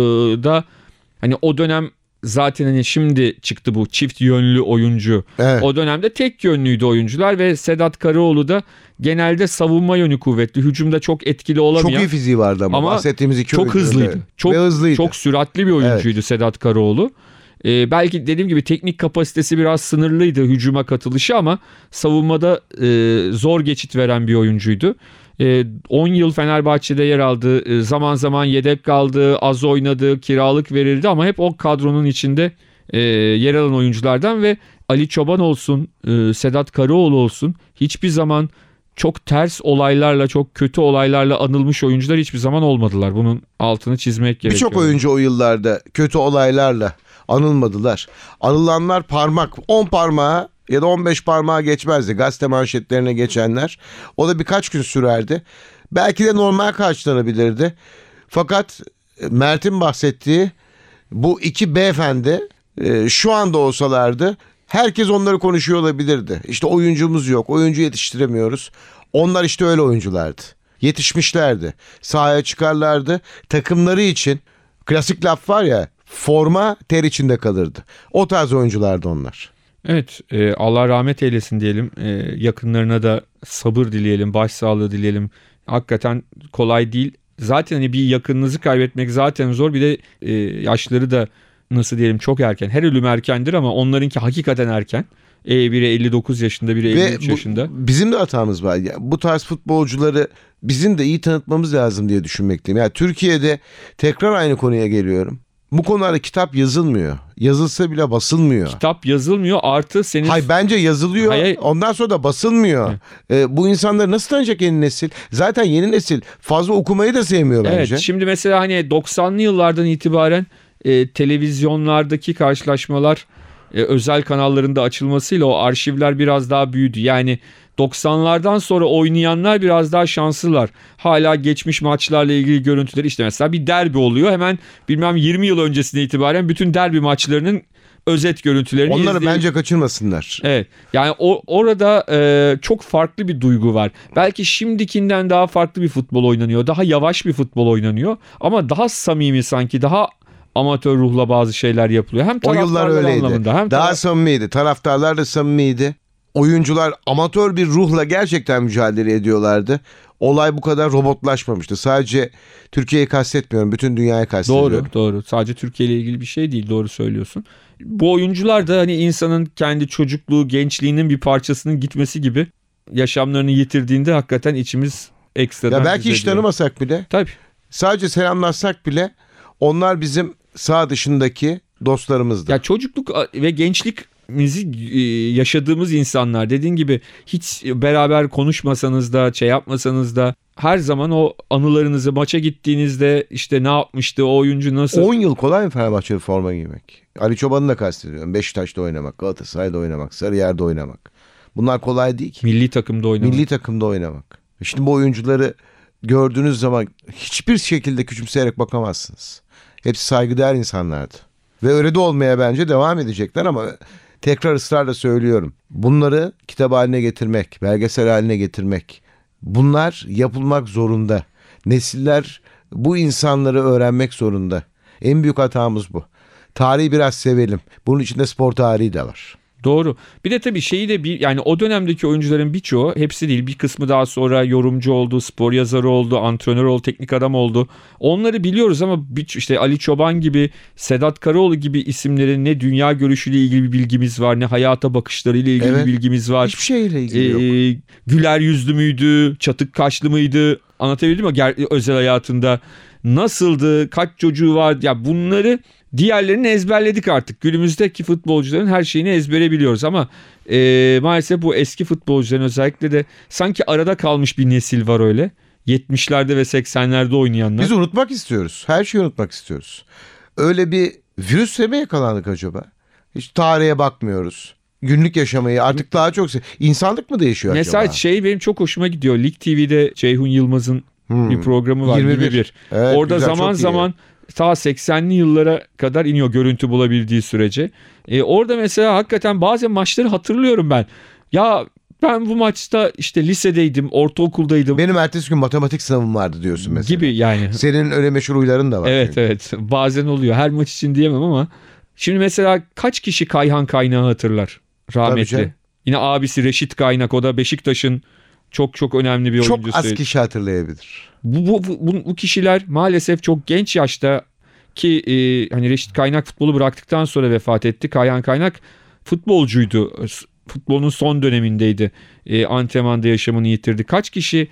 C: da hani o dönem zaten hani şimdi çıktı bu çift yönlü oyuncu.
B: Evet.
C: O dönemde tek yönlüydü oyuncular ve Sedat Karaoğlu da genelde savunma yönü kuvvetli. Hücumda çok etkili
B: Çok
C: olamayan.
B: iyi fiziği vardı ama,
C: Ama
B: bahsettiğimiz iki
C: çok hızlıydı.
B: Evet.
C: Çok
B: Ve hızlıydı.
C: çok süratli bir oyuncuydu Sedat Karaoğlu. Ee, belki dediğim gibi teknik kapasitesi biraz sınırlıydı hücuma katılışı ama savunmada e, zor geçit veren bir oyuncuydu. E, 10 yıl Fenerbahçe'de yer aldı. E, zaman zaman yedek kaldı, az oynadı, kiralık verildi ama hep o kadronun içinde e, yer alan oyunculardan ve Ali Çoban olsun, e, Sedat Karaoğlu olsun hiçbir zaman çok ters olaylarla, çok kötü olaylarla anılmış oyuncular hiçbir zaman olmadılar. Bunun altını çizmek gerekiyor.
B: Birçok oyuncu o yıllarda kötü olaylarla anılmadılar. Anılanlar parmak, 10 parmağa ya da 15 parmağa geçmezdi gazete manşetlerine geçenler. O da birkaç gün sürerdi. Belki de normal karşılanabilirdi. Fakat e, Mert'in bahsettiği bu iki beyefendi e, şu anda olsalardı herkes onları konuşuyor olabilirdi. İşte oyuncumuz yok, oyuncu yetiştiremiyoruz. Onlar işte öyle oyunculardı. Yetişmişlerdi. Sahaya çıkarlardı. Takımları için klasik laf var ya forma ter içinde kalırdı. O tarz oyunculardı onlar.
C: Evet e, Allah rahmet eylesin diyelim. E, yakınlarına da sabır dileyelim, başsağlığı dileyelim. Hakikaten kolay değil. Zaten hani bir yakınınızı kaybetmek zaten zor. Bir de e, yaşları da nasıl diyelim çok erken. Her ölüm erkendir ama onlarınki hakikaten erken. E, biri 59 yaşında, biri 53
B: bu-
C: yaşında.
B: bizim de hatamız var. Ya, bu tarz futbolcuları bizim de iyi tanıtmamız lazım diye düşünmekteyim. Yani Türkiye'de tekrar aynı konuya geliyorum. Bu konularda kitap yazılmıyor. Yazılsa bile basılmıyor.
C: Kitap yazılmıyor artı senin
B: Hay bence yazılıyor.
C: Hayır.
B: Ondan sonra da basılmıyor. Ee, bu insanları nasıl tanıyacak yeni nesil? Zaten yeni nesil fazla okumayı da sevmiyor bence.
C: Evet şimdi mesela hani 90'lı yıllardan itibaren e, televizyonlardaki karşılaşmalar e, özel kanallarında açılmasıyla o arşivler biraz daha büyüdü. Yani 90'lardan sonra oynayanlar biraz daha şanslılar. Hala geçmiş maçlarla ilgili görüntüleri işte mesela bir derbi oluyor. Hemen bilmem 20 yıl öncesine itibaren bütün derbi maçlarının özet görüntülerini
B: Onları
C: izleyelim.
B: bence kaçırmasınlar.
C: Evet. Yani o orada e, çok farklı bir duygu var. Belki şimdikinden daha farklı bir futbol oynanıyor. Daha yavaş bir futbol oynanıyor ama daha samimi sanki daha amatör ruhla bazı şeyler yapılıyor. Hem
B: O yıllar öyleydi.
C: anlamında hem
B: Daha
C: taraf-
B: samimiydi. Taraftarlar da samimiydi. Oyuncular amatör bir ruhla gerçekten mücadele ediyorlardı. Olay bu kadar robotlaşmamıştı. Sadece Türkiye'yi kastetmiyorum. Bütün dünyayı kastediyorum.
C: Doğru doğru. Sadece Türkiye ile ilgili bir şey değil doğru söylüyorsun. Bu oyuncular da hani insanın kendi çocukluğu, gençliğinin bir parçasının gitmesi gibi yaşamlarını yitirdiğinde hakikaten içimiz ekstradan
B: Ya belki hiç tanımasak bile,
C: Tabii.
B: sadece selamlaşsak bile onlar bizim sağ dışındaki dostlarımızdı.
C: Ya çocukluk ve gençlikimizi e, yaşadığımız insanlar dediğin gibi hiç beraber konuşmasanız da şey yapmasanız da her zaman o anılarınızı maça gittiğinizde işte ne yapmıştı o oyuncu nasıl
B: 10 yıl kolay mı Fenerbahçe'de forma giymek? Ali Çoban'ı da kastediyorum. Beşiktaş'ta oynamak, Galatasaray'da oynamak, Sarıyer'de oynamak. Bunlar kolay değil ki.
C: milli takımda oynamak.
B: Milli takımda oynamak. Şimdi bu oyuncuları gördüğünüz zaman hiçbir şekilde küçümseyerek bakamazsınız. Hepsi saygıdeğer insanlardı. Ve öyle de olmaya bence devam edecekler ama tekrar ısrarla söylüyorum. Bunları kitap haline getirmek, belgesel haline getirmek bunlar yapılmak zorunda. Nesiller bu insanları öğrenmek zorunda. En büyük hatamız bu. Tarihi biraz sevelim. Bunun içinde spor tarihi de var.
C: Doğru. Bir de tabii şeyi de bir yani o dönemdeki oyuncuların birçoğu hepsi değil bir kısmı daha sonra yorumcu oldu, spor yazarı oldu, antrenör oldu, teknik adam oldu. Onları biliyoruz ama işte Ali Çoban gibi, Sedat Karaoğlu gibi isimlerin ne dünya görüşüyle ilgili bir bilgimiz var, ne hayata bakışlarıyla ilgili
B: Evet.
C: bir bilgimiz var.
B: Hiçbir şeyle ilgili yok.
C: Ee, güler yüzlü müydü, çatık kaşlı mıydı? Anlatabildim mi? Özel hayatında nasıldı, kaç çocuğu var? Ya bunları diğerlerini ezberledik artık. Günümüzdeki futbolcuların her şeyini ezbere biliyoruz ama e, maalesef bu eski futbolcuların özellikle de sanki arada kalmış bir nesil var öyle. 70'lerde ve 80'lerde oynayanlar.
B: Biz unutmak istiyoruz. Her şeyi unutmak istiyoruz. Öyle bir virüse mi yakalandık acaba? Hiç tarihe bakmıyoruz. Günlük yaşamayı artık daha çok... İnsanlık mı değişiyor
C: Mesela
B: acaba?
C: şey benim çok hoşuma gidiyor. Lig TV'de Ceyhun Yılmaz'ın
B: Hmm.
C: bir programı var.
B: 21.
C: 21.
B: Evet,
C: Orada
B: güzel,
C: zaman
B: çok iyi.
C: Ta 80'li yıllara kadar iniyor görüntü bulabildiği sürece. E, orada mesela hakikaten bazen maçları hatırlıyorum ben. Ya ben bu maçta işte lisedeydim, ortaokuldaydım
B: Benim ertesi gün matematik sınavım vardı diyorsun mesela.
C: gibi yani.
B: Senin öyle meşhur huyların da var.
C: Evet
B: çünkü.
C: evet bazen oluyor. Her maç için diyemem ama. Şimdi mesela kaç kişi Kayhan Kaynağı hatırlar? Rahmetli. Yine abisi Reşit Kaynak o da Beşiktaş'ın çok çok önemli bir
B: Çok
C: oyuncusu.
B: az kişi hatırlayabilir.
C: bu, bu, bu, bu kişiler maalesef çok genç yaşta ki e, hani Reşit Kaynak futbolu bıraktıktan sonra vefat etti. Kayhan Kaynak futbolcuydu. Futbolun son dönemindeydi. E, antrenmanda yaşamını yitirdi. Kaç kişi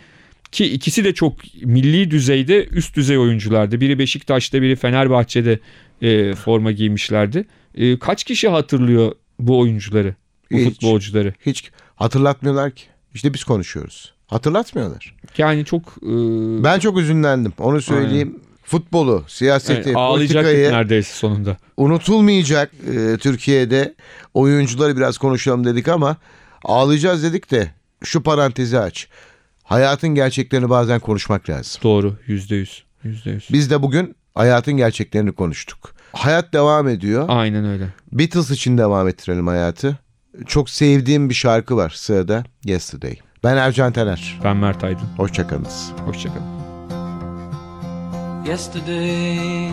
C: ki ikisi de çok milli düzeyde üst düzey oyunculardı. Biri Beşiktaş'ta biri Fenerbahçe'de e, forma giymişlerdi. E, kaç kişi hatırlıyor bu oyuncuları? Bu
B: Hiç.
C: futbolcuları.
B: Hiç hatırlatmıyorlar ki. İşte biz konuşuyoruz. Hatırlatmıyorlar.
C: Yani çok e,
B: Ben çok üzünlendim. Onu söyleyeyim. Futbolu, siyaseti,
C: yani
B: politikayı
C: neredeyse sonunda.
B: unutulmayacak e, Türkiye'de oyuncuları biraz konuşalım dedik ama ağlayacağız dedik de şu parantezi aç. Hayatın gerçeklerini bazen konuşmak lazım.
C: Doğru yüzde yüz. Yüzde yüz.
B: Biz de bugün hayatın gerçeklerini konuştuk. Hayat devam ediyor.
C: Aynen öyle.
B: Beatles için devam ettirelim hayatı. Çok sevdiğim bir şarkı var sırada Yesterday. Ben Ercan Taner.
C: Ben Mert Aydın.
B: Hoşçakalınız.
C: Hoşçakalın.
D: yesterday.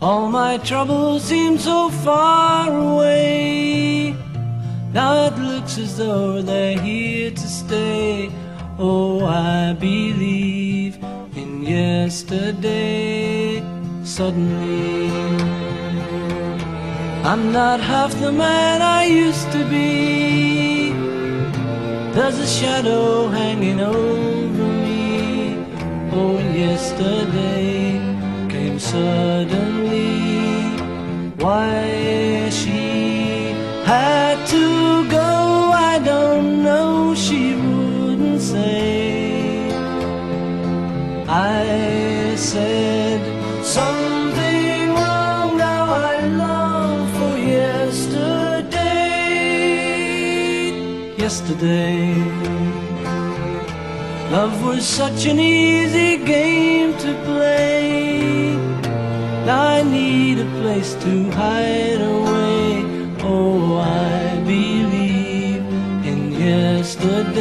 D: All my troubles seem so far away. Now it looks as though they're here to stay. Oh, I believe in yesterday. Suddenly, I'm not half the man I used to be. There's a shadow hanging over me. Oh, and yesterday came. Yesterday. Love was such an easy game to play. I need a place to hide away. Oh, I believe in yesterday.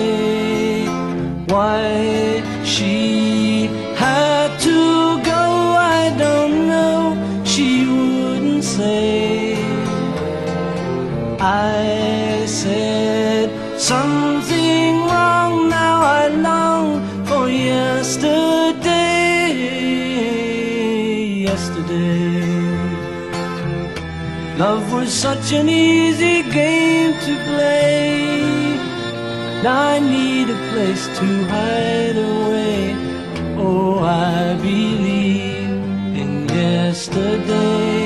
D: Love was such an easy game to play. Now I need a place to hide away. Oh, I believe in yesterday.